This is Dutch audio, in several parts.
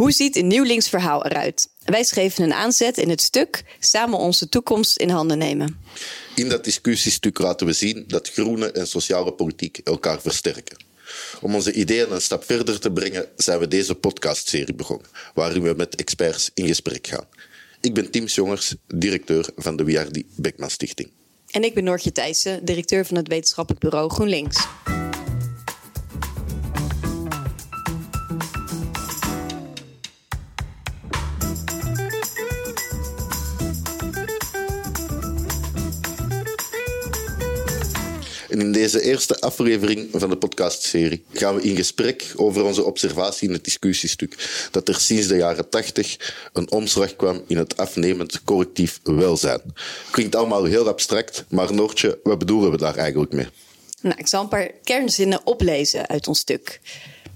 Hoe ziet een nieuw links verhaal eruit? Wij schreven een aanzet in het stuk Samen onze toekomst in handen nemen. In dat discussiestuk laten we zien dat groene en sociale politiek elkaar versterken. Om onze ideeën een stap verder te brengen, zijn we deze podcastserie begonnen, waarin we met experts in gesprek gaan. Ik ben Tim Jongers, directeur van de Wiardi Beckman Stichting. En ik ben Noortje Thijssen, directeur van het wetenschappelijk bureau GroenLinks. En in deze eerste aflevering van de podcastserie gaan we in gesprek over onze observatie in het discussiestuk dat er sinds de jaren tachtig een omslag kwam in het afnemend collectief welzijn. Klinkt allemaal heel abstract, maar Noortje, wat bedoelen we daar eigenlijk mee? Nou, ik zal een paar kernzinnen oplezen uit ons stuk.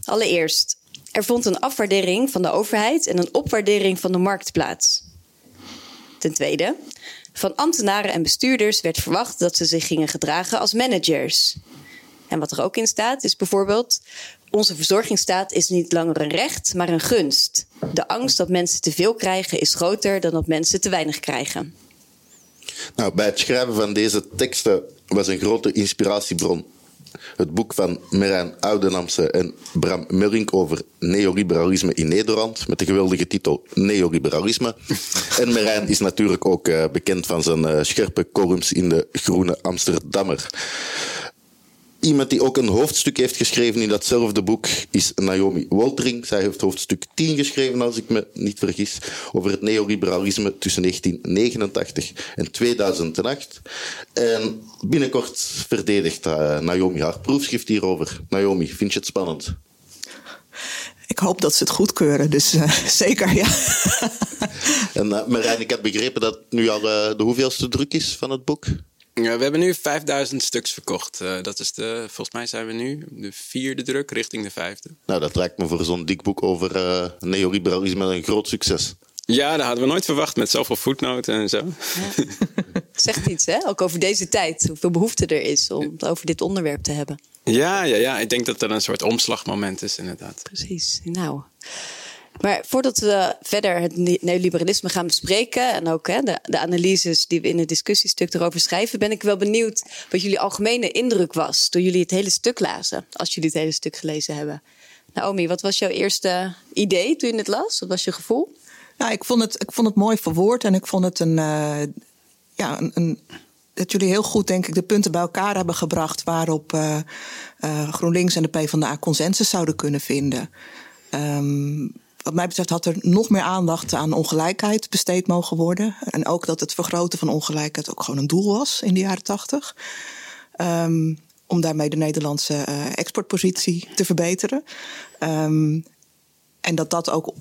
Allereerst, er vond een afwaardering van de overheid en een opwaardering van de markt plaats. Ten tweede, van ambtenaren en bestuurders werd verwacht dat ze zich gingen gedragen als managers. En wat er ook in staat is bijvoorbeeld: onze verzorgingsstaat is niet langer een recht, maar een gunst. De angst dat mensen te veel krijgen is groter dan dat mensen te weinig krijgen. Nou, bij het schrijven van deze teksten was een grote inspiratiebron het boek van Merijn Oudenamse en Bram Mullink over neoliberalisme in Nederland, met de geweldige titel Neoliberalisme. en Merijn is natuurlijk ook uh, bekend van zijn uh, scherpe columns in de Groene Amsterdammer. Iemand die ook een hoofdstuk heeft geschreven in datzelfde boek is Naomi Woltering. Zij heeft hoofdstuk 10 geschreven, als ik me niet vergis, over het neoliberalisme tussen 1989 en 2008. En binnenkort verdedigt uh, Naomi haar proefschrift hierover. Naomi, vind je het spannend? Ik hoop dat ze het goedkeuren, dus uh, zeker ja. en uh, Marijn, ik heb begrepen dat nu al de hoeveelste druk is van het boek? Ja, we hebben nu 5000 stuks verkocht. Uh, dat is de, volgens mij zijn we nu de vierde druk richting de vijfde. Nou, dat lijkt me voor zo'n dik boek over uh, neoliberalisme een groot succes. Ja, dat hadden we nooit verwacht met zoveel voetnoten en zo. Ja. Zegt iets, hè? Ook over deze tijd. Hoeveel behoefte er is om het over dit onderwerp te hebben. Ja, ja, ja. Ik denk dat er een soort omslagmoment is, inderdaad. Precies. Nou. Maar voordat we verder het neoliberalisme gaan bespreken en ook hè, de, de, analyses die we in het discussiestuk erover schrijven, ben ik wel benieuwd wat jullie algemene indruk was toen jullie het hele stuk lazen, als jullie het hele stuk gelezen hebben. Naomi, wat was jouw eerste idee toen je het las? Wat was je gevoel? Nou, ik vond het, ik vond het mooi verwoord en ik vond het een, uh, ja, een, een dat jullie heel goed, denk ik, de punten bij elkaar hebben gebracht waarop uh, uh, GroenLinks en de PvdA consensus zouden kunnen vinden. Um, wat mij betreft had er nog meer aandacht aan ongelijkheid besteed mogen worden. En ook dat het vergroten van ongelijkheid ook gewoon een doel was in de jaren tachtig. Um, om daarmee de Nederlandse uh, exportpositie te verbeteren. Um, en dat dat ook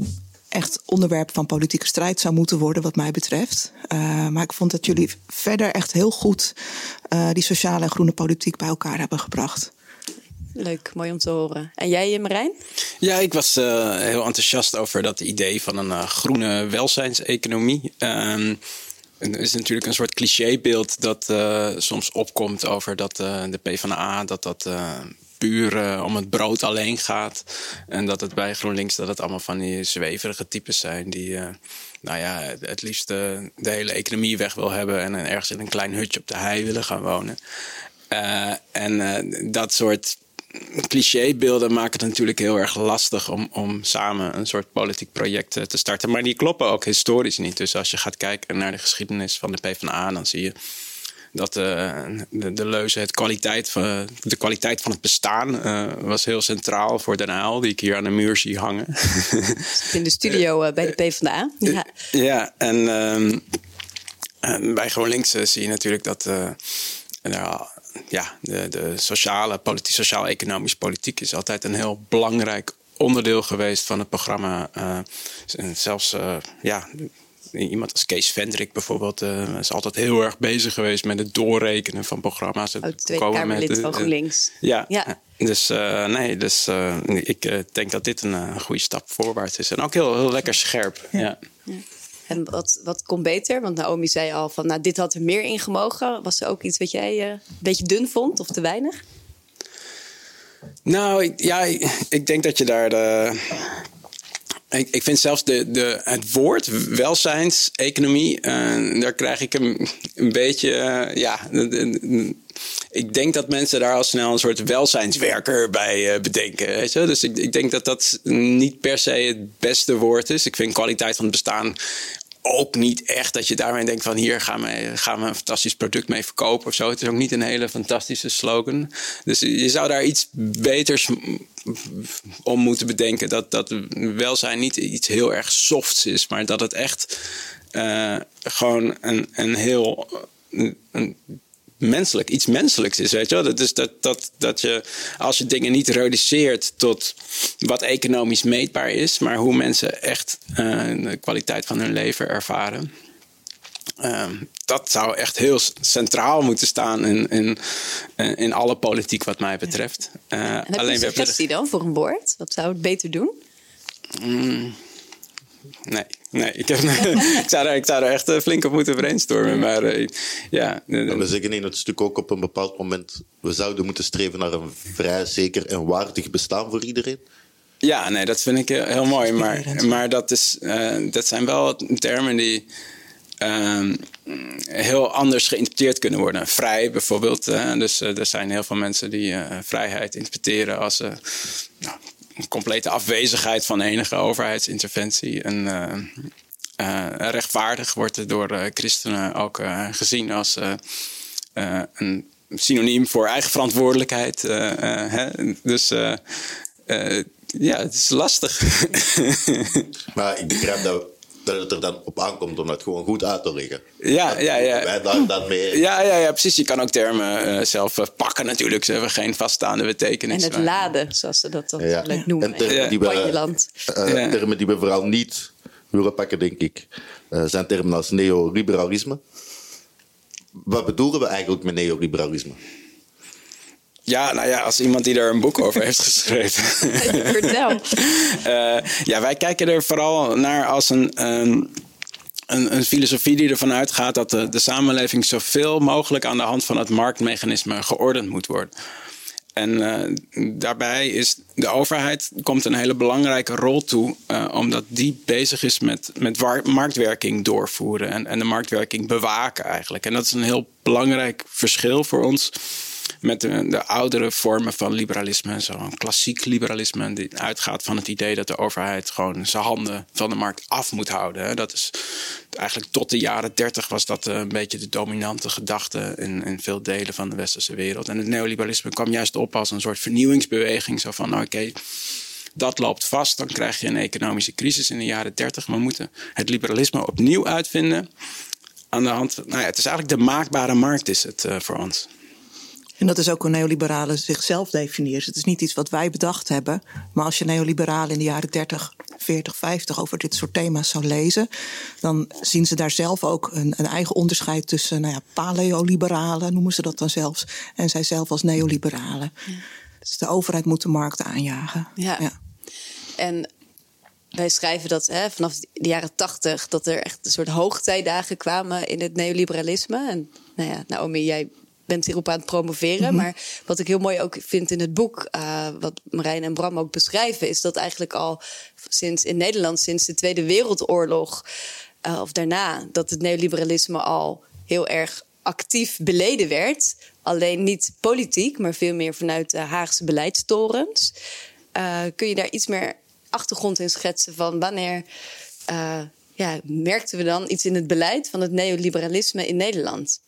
echt onderwerp van politieke strijd zou moeten worden, wat mij betreft. Uh, maar ik vond dat jullie verder echt heel goed uh, die sociale en groene politiek bij elkaar hebben gebracht. Leuk, mooi om te horen. En jij, Marijn? Ja, ik was uh, heel enthousiast over dat idee van een uh, groene welzijnseconomie. Um, er is natuurlijk een soort clichébeeld dat soms opkomt over dat de PvdA dat dat puur om het brood alleen gaat. En dat het bij GroenLinks dat het allemaal van die zweverige types zijn die nou ja, het liefst de hele economie weg wil hebben en ergens in een klein hutje op de hei willen gaan wonen. En dat soort clichébeelden maken het natuurlijk heel erg lastig om, om samen een soort politiek project eh, te starten. Maar die kloppen ook historisch niet. Dus als je gaat kijken naar de geschiedenis van de PvdA, dan zie je dat uh, de, de leuze het kwaliteit van, de kwaliteit van het bestaan uh, was heel centraal voor Den Haal, die ik hier aan de muur zie hangen. In de studio uh, bij de PvdA. Ja, ja en uh, bij GroenLinks zie je natuurlijk dat nou, ja, de, de sociale, politiek, sociaal-economisch politiek is altijd een heel belangrijk onderdeel geweest van het programma. Uh, zelfs uh, ja, iemand als Kees Vendrik bijvoorbeeld uh, is altijd heel erg bezig geweest met het doorrekenen van programma's. Het Tweede Kamerlid van GroenLinks. ja, ja. Dus nee, dus ik denk dat dit een goede stap voorwaarts is. En ook heel, heel lekker scherp. ja. ja. En wat, wat kon beter? Want Naomi zei al van, nou, dit had er meer in gemogen. Was er ook iets wat jij uh, een beetje dun vond of te weinig? Nou, ja, ik denk dat je daar de, Ik, ik vind zelfs de, de, het woord welzijnseconomie, uh, daar krijg ik een, een beetje, uh, ja, ik denk dat mensen daar al snel een soort welzijnswerker bij bedenken. Weet je? Dus ik, ik denk dat dat niet per se het beste woord is. Ik vind kwaliteit van het bestaan ook niet echt dat je daarmee denkt van hier gaan we, gaan we een fantastisch product mee verkopen of zo. Het is ook niet een hele fantastische slogan. Dus je zou daar iets beters om moeten bedenken. Dat, dat welzijn niet iets heel erg softs is, maar dat het echt uh, gewoon een, een heel een menselijk, iets menselijks is, weet je wel. Dat is dat, dat, dat je, als je dingen niet reduceert tot wat economisch meetbaar is, maar hoe mensen echt uh, de kwaliteit van hun leven ervaren. Uh, dat zou echt heel centraal moeten staan in, in, in alle politiek wat mij betreft. Uh, en alleen je een suggestie dan voor een woord? Wat zou het beter doen? Mm, nee, nee ik, heb, ik, zou daar, ik zou daar echt eh, flink op moeten brainstormen. Maar uh, ja. we zeggen in het stuk ook op een bepaald moment... we zouden moeten streven naar een vrij zeker en waardig bestaan voor iedereen. Ja, nee, dat vind ik heel mooi. Maar, maar dat, is, uh, dat zijn wel termen die... Uh, heel anders geïnterpreteerd kunnen worden. Vrij bijvoorbeeld. dus er zijn heel veel mensen die vrijheid interpreteren als nou, complete afwezigheid van enige overheidsinterventie. En uh, rechtvaardig wordt door uh, christenen ook gezien als een synoniem voor eigen verantwoordelijkheid. Hè? Dus ja, het is lastig. maar ik begrijp dat dat het er dan op aankomt om dat gewoon goed uit te leggen. Ja, ja, ja. Wij daar dan mee. Ja, ja, ja, precies. Je kan ook termen uh, zelf uh, pakken natuurlijk. Ze hebben geen vaststaande betekenis. En het laden, zoals ze dat dan ja. noemen. En termen, die we, uh, termen die we vooral niet willen pakken, denk ik, zijn termen als neoliberalisme. Wat bedoelen we eigenlijk met neoliberalisme? Ja, nou ja, als iemand die er een boek over heeft geschreven. Vertel. uh, ja, wij kijken er vooral naar als een. Um, een, een, filosofie die ervan uitgaat dat de, de samenleving zoveel mogelijk aan de hand van het marktmechanisme geordend moet worden. En uh, daarbij is de overheid komt een hele belangrijke rol toe, uh, omdat die bezig is met, met marktwerking doorvoeren en, en de marktwerking bewaken eigenlijk. En dat is een heel belangrijk verschil voor ons met de, de, oudere vormen van liberalisme, zo'n klassiek liberalisme, die uitgaat van het idee dat de overheid gewoon zijn handen van de markt af moet houden. Dat is eigenlijk tot de jaren dertig was dat eh, een beetje de dominante gedachte in, in veel delen van de westerse wereld. En het neoliberalisme kwam juist op als een soort vernieuwingsbeweging, zo van oké. dat loopt vast, dan krijg je een economische crisis in de jaren 30. We moeten het liberalisme opnieuw uitvinden. Aan de hand, nou ja, het is eigenlijk de maakbare markt is het uh, voor ons. En dat is ook hoe neoliberalen zichzelf definiëren. Het is niet iets wat wij bedacht hebben. Maar als je neoliberalen in de jaren 30, 40, 50 over dit soort thema's zou lezen, dan zien ze daar zelf ook een, een eigen onderscheid tussen nou ja, paleoliberalen, noemen ze dat dan zelfs, en zijzelf als neoliberalen. Ja. Dus de overheid moet de markt aanjagen. Ja. ja. En wij schrijven dat hè, vanaf de jaren tachtig dat er echt een soort hoogtijdagen kwamen in het neoliberalisme. En nou ja, Naomi, jij bent hierop aan het promoveren. Mhm. Maar wat ik heel mooi ook vind in het boek, uh, wat Marijn en Bram ook beschrijven, is dat eigenlijk al sinds in Nederland, sinds de Tweede Wereldoorlog uh, of daarna, dat het neoliberalisme al heel erg actief beleden werd. Alleen niet politiek, maar veel meer vanuit de Haagse beleidstorens. Uh, kun je daar iets meer achtergrond in schetsen van wanneer ja, merkten we dan iets in het beleid van het neoliberalisme in Nederland?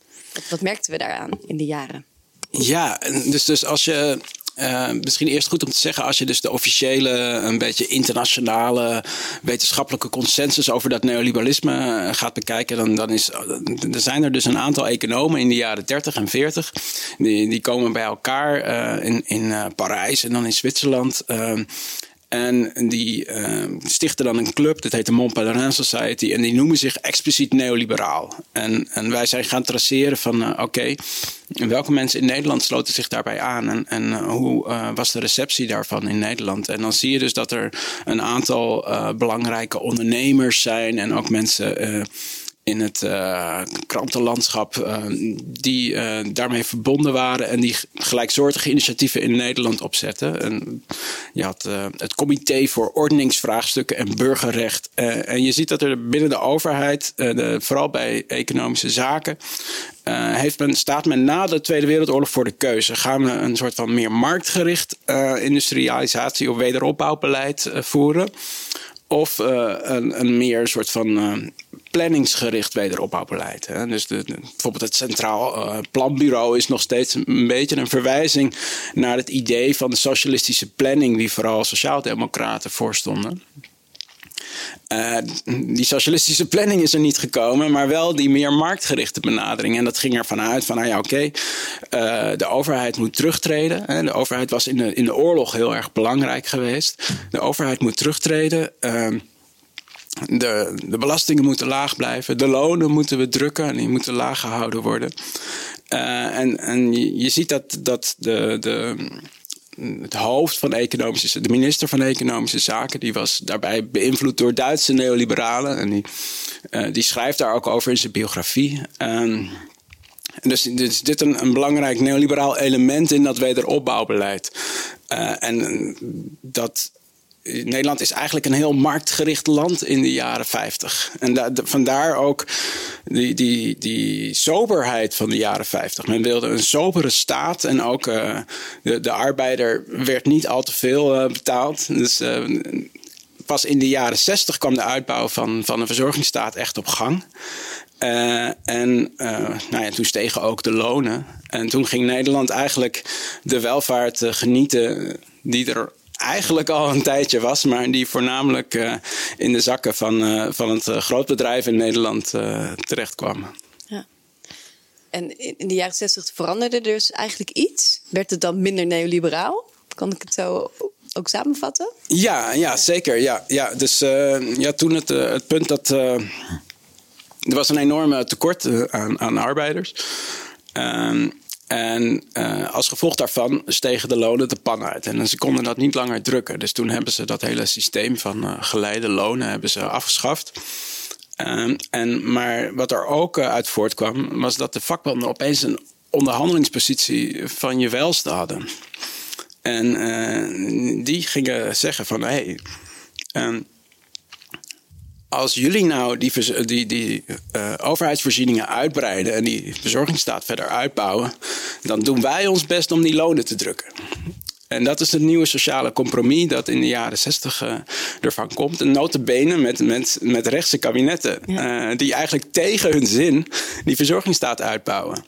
Wat, merkten we daaraan in de jaren? Ja, dus, dus als je uh, misschien eerst goed om te zeggen, als je dus de officiële, een beetje internationale wetenschappelijke consensus over dat neoliberalisme eh, gaat bekijken, dan, dan is, er zijn er dus een aantal economen in de jaren 30 en 40. Die, die komen bij elkaar uh, in, in Parijs en dan in Zwitserland. En die uh, stichten dan een club, dat heet de Mont Pelerin Society. En die noemen zich expliciet neoliberaal. En, en wij zijn gaan traceren van, uh, oké, welke mensen in Nederland sloten zich daarbij aan? En, en uh, hoe was de receptie daarvan in Nederland? En dan zie je dus dat er een aantal belangrijke ondernemers zijn en ook mensen in het uh, krantenlandschap uh, die uh, daarmee verbonden waren en die gelijksoortige initiatieven in Nederland opzetten. En je had het Comité voor Ordeningsvraagstukken en Burgerrecht. en je ziet dat er binnen de overheid, vooral bij economische zaken, heeft men, staat men na de Tweede Wereldoorlog voor de keuze. Gaan we een soort van meer marktgericht industrialisatie of wederopbouwbeleid voeren? Of een, een meer soort van planningsgericht wederopbouwbeleid. Hè. Dus bijvoorbeeld het Centraal uh, Planbureau is nog steeds een beetje een verwijzing naar het idee van de socialistische planning, die vooral sociaaldemocraten voorstonden. Uh, die socialistische planning is er niet gekomen, maar wel die meer marktgerichte benadering. En dat ging ervan uit van, nou ja, oké, uh, de overheid moet terugtreden. Hè. De overheid was in de, in de oorlog heel erg belangrijk geweest. De overheid moet terugtreden. Uh, de, de belastingen moeten laag blijven. De lonen moeten we drukken en die moeten laag gehouden worden. Uh, en en je, ziet dat, dat de, de, het hoofd van economische, de minister van Economische Zaken, die was daarbij beïnvloed door Duitse neoliberalen. En die, uh, die schrijft daar ook over in zijn biografie. Uh, dus, is dit een, een belangrijk neoliberaal element in dat wederopbouwbeleid. Uh, en dat Nederland is eigenlijk een heel marktgericht land in de jaren 50. En da vandaar ook die, die, die soberheid van de jaren 50. Men wilde een sobere staat en ook uh, de, de arbeider werd niet al te veel uh, betaald. Dus uh, pas in de jaren 60 kwam de uitbouw van, van de verzorgingsstaat echt op gang. en nou ja, toen stegen ook de lonen. En toen ging Nederland eigenlijk de welvaart genieten die er eigenlijk al een tijdje was, maar die voornamelijk uh, in de zakken van, uh, van het uh, grootbedrijf in Nederland terecht kwamen. Ja. En in de jaren 60 veranderde dus eigenlijk iets. Werd het dan minder neoliberaal? Kan ik het zo ook samenvatten? Ja, ja zeker. Ja, ja. Dus ja, toen het, het punt dat. er was een enorme tekort aan, aan arbeiders. Ehm, en uh, als gevolg daarvan stegen de lonen de pan uit. En ze konden dat niet langer drukken. Dus toen hebben ze dat hele systeem van uh, geleide lonen hebben ze afgeschaft. Um, en, maar wat er ook uh, uit voortkwam, was dat de vakbonden opeens een onderhandelingspositie van je welste hadden. En die gingen zeggen van hé. Hey, um, als jullie nou die, die, die uh, overheidsvoorzieningen uitbreiden en die verzorgingsstaat verder uitbouwen, dan doen wij ons best om die lonen te drukken. En dat is het nieuwe sociale compromis dat in de jaren zestig uh, ervan komt. En notabene met, met, met rechtse kabinetten. Ja. Uh, die eigenlijk tegen hun zin die verzorgingsstaat uitbouwen.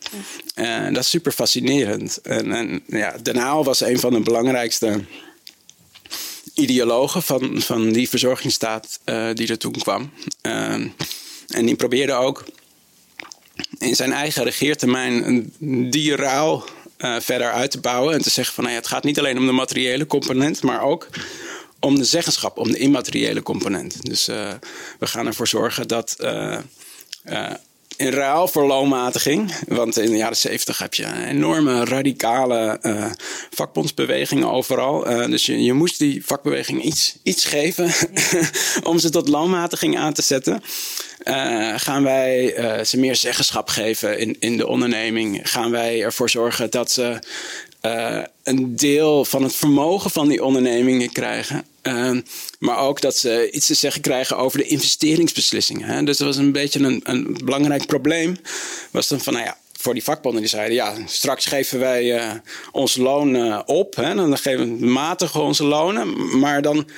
Ja. dat is super fascinerend. En, en ja, Den Haal was een van de belangrijkste ideologen van, van die verzorgingsstaat uh, die er toen kwam. Uh, en die probeerde ook in zijn eigen regeertermijn die ruil uh, verder uit te bouwen. En te zeggen van nou ja, het gaat niet alleen om de materiële component, maar ook om de zeggenschap, om de immateriële component. Dus uh, we gaan ervoor zorgen dat in ruil voor loonmatiging. Want in de jaren zeventig heb je een enorme radicale uh, vakbondsbewegingen overal. Uh, dus je, je moest die vakbeweging iets, iets geven om ze tot loonmatiging aan te zetten. Uh, gaan wij ze meer zeggenschap geven in, in de onderneming? Gaan wij ervoor zorgen dat ze een deel van het vermogen van die ondernemingen krijgen? Uh, maar ook dat ze iets te zeggen krijgen over de investeringsbeslissingen. Hè? Dus dat was een beetje een, een belangrijk probleem. Was dan van, nou ja, voor die vakbonden die zeiden: ja, straks geven wij uh, ons loon uh, op. Hè? Dan geven we matigen onze lonen. Maar dan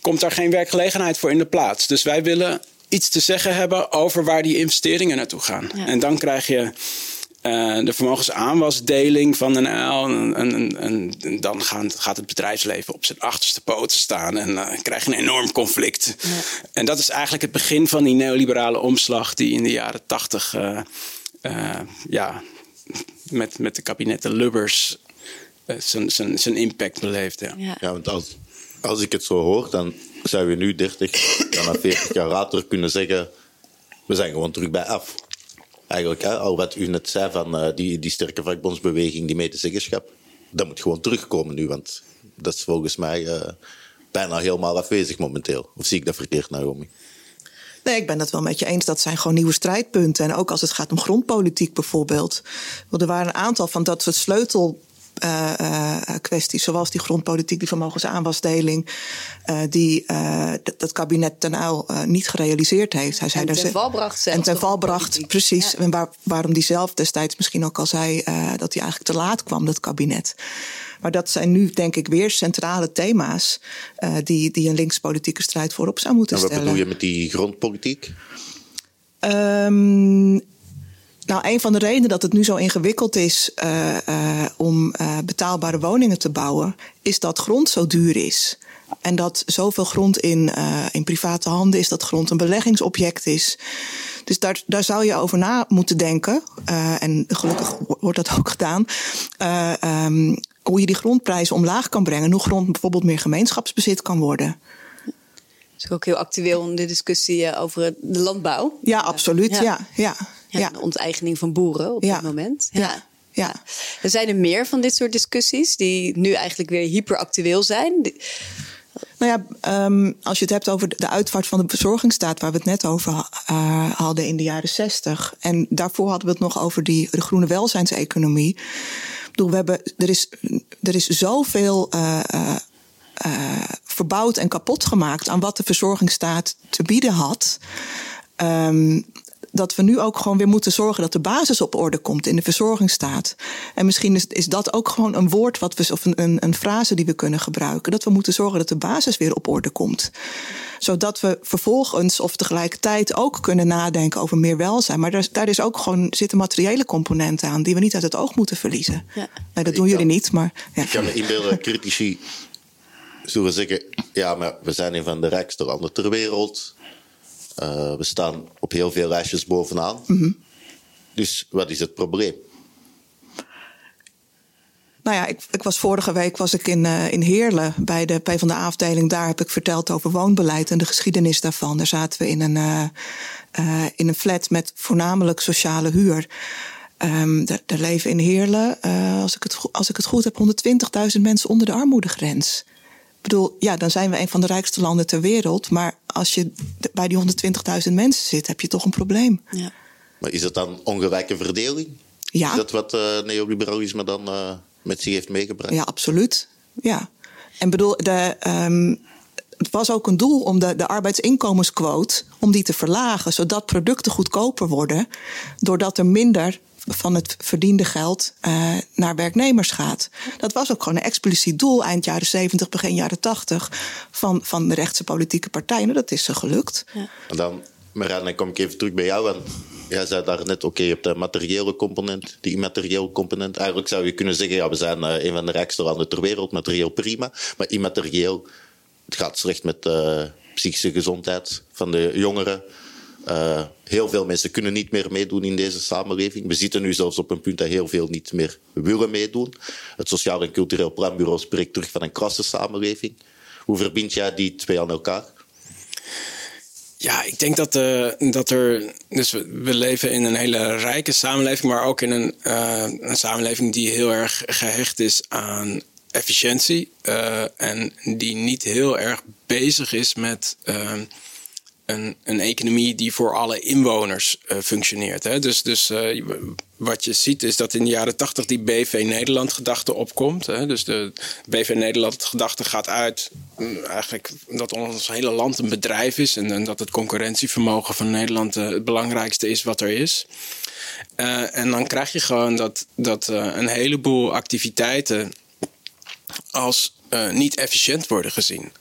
komt daar geen werkgelegenheid voor in de plaats. Dus wij willen iets te zeggen hebben over waar die investeringen naartoe gaan. Ja. En dan krijg je uh, de vermogensaanwasdeling van Den L. En, en, en, dan gaan, gaat het bedrijfsleven op zijn achterste poten staan en uh, krijg je een enorm conflict. Ja. En dat is eigenlijk het begin van die neoliberale omslag die in de jaren tachtig uh, ja, met, met de kabinetten Lubbers zijn impact beleefd. Ja, ja. ja want als, als ik het zo hoor, dan zou je nu 30, dan 40 jaar later kunnen zeggen: we zijn gewoon terug bij af eigenlijk. Al wat u net zei van uh, die, die sterke vakbondsbeweging, die medezeggenschap, dat moet gewoon terugkomen nu. Want dat is volgens mij uh, bijna helemaal afwezig momenteel. Of zie ik dat verkeerd, Naomi? Nee, ik ben het wel met je eens. Dat zijn gewoon nieuwe strijdpunten. En ook als het gaat om grondpolitiek bijvoorbeeld. er waren een aantal van dat soort sleutel uh, uh, kwesties, zoals die grondpolitiek, die vermogensaanwasdeling, uh, die dat kabinet ten uil niet gerealiseerd heeft. Hij zei en ten val bracht En ten val bracht, precies. En waar, waarom die zelf destijds misschien ook al zei dat hij eigenlijk te laat kwam, dat kabinet. Maar dat zijn nu, denk ik, weer centrale thema's die, die een linkspolitieke strijd voorop zou moeten en wat stellen. Wat bedoel je met die grondpolitiek? Um, nou, een van de redenen dat het nu zo ingewikkeld is uh, uh, om uh, betaalbare woningen te bouwen, is dat grond zo duur is. En dat zoveel grond in, in private handen is, dat grond een beleggingsobject is. Dus daar, daar zou je over na moeten denken. en gelukkig wordt dat ook gedaan. Um, hoe je die grondprijzen omlaag kan brengen. En hoe grond bijvoorbeeld meer gemeenschapsbezit kan worden. Dat is ook heel actueel in de discussie over de landbouw. Ja, absoluut. ja. ja. ja ja. de onteigening van boeren op dit moment. Ja. ja. Er zijn er meer van dit soort discussies die nu eigenlijk weer hyperactueel zijn. Nou ja, um, als je het hebt over de uitvaart van de verzorgingsstaat, waar we het net over uh, hadden in de jaren zestig. En daarvoor hadden we het nog over die, de groene welzijnseconomie. Ik bedoel, we hebben, er, is, er is zoveel uh, uh, verbouwd en kapot gemaakt aan wat de verzorgingsstaat te bieden had. Um, dat we nu ook gewoon weer moeten zorgen dat de basis op orde komt in de verzorgingsstaat. En misschien is, is dat ook gewoon een woord wat we, of een, een, een frase die we kunnen gebruiken. Dat we moeten zorgen dat de basis weer op orde komt. Zodat we vervolgens of tegelijkertijd ook kunnen nadenken over meer welzijn. Maar daar, daar is ook gewoon, zitten materiële componenten aan die we niet uit het oog moeten verliezen. Ja. Nee, dat doen jullie niet, maar. Ja. Ik kan me inbeelden, critici zullen zeggen: ja, maar we zijn een van de rijkste landen ter wereld. Uh, we staan op heel veel lijstjes bovenaan. Mm -hmm. Dus wat is het probleem? Nou ja, ik, ik, was vorige week was ik in, uh, in Heerlen bij de PvdA-afdeling. Daar heb ik verteld over woonbeleid en de geschiedenis daarvan. Daar zaten we in een, uh, uh, in een flat met voornamelijk sociale huur. Um, er, er leven in Heerlen, als, ik het, als ik het goed heb, 120.000 mensen onder de armoedegrens. Ik bedoel, ja, dan zijn we een van de rijkste landen ter wereld. Maar als je bij die 120.000 mensen zit, heb je toch een probleem. Ja. Maar is het dan ongelijke verdeling? Ja. Is dat wat uh, neoliberalisme dan uh, met zich heeft meegebracht? Ja, absoluut. Ja. En bedoel, de, um, het was ook een doel om de, de arbeidsinkomensquote om die te verlagen, zodat producten goedkoper worden, doordat er minder van het verdiende geld uh, naar werknemers gaat. Dat was ook gewoon een expliciet doel eind jaren 70, begin jaren 80 van, van de rechtse politieke partijen. En dat is ze gelukt. Ja. En dan, Marijn, dan kom ik even terug bij jou. Want jij zei daar net, oké, je hebt de materiële component, die immateriële component. Eigenlijk zou je kunnen zeggen, ja, we zijn uh, een van de rijkste landen ter wereld, materieel prima. Maar immaterieel, het gaat slecht met de uh, psychische gezondheid van de jongeren. Uh, heel veel mensen kunnen niet meer meedoen in deze samenleving. We zitten nu zelfs op een punt dat heel veel niet meer willen meedoen. Het Sociaal en Cultureel Planbureau spreekt terug van een klassensamenleving. Hoe verbind jij die twee aan elkaar? Ja, ik denk dat, uh, dat er. Dus we, leven in een hele rijke samenleving, maar ook in een, uh, een samenleving die heel erg gehecht is aan efficiëntie. en die niet heel erg bezig is met een, een economie die voor alle inwoners uh, functioneert. Hè? Dus, dus uh, wat je ziet is dat in de jaren tachtig die BV Nederland gedachte opkomt. Hè? Dus de BV Nederland gedachte gaat uit mm, eigenlijk dat ons hele land een bedrijf is en, dat het concurrentievermogen van Nederland het belangrijkste is wat er is. en dan krijg je gewoon dat, dat een heleboel activiteiten als niet efficiënt worden gezien.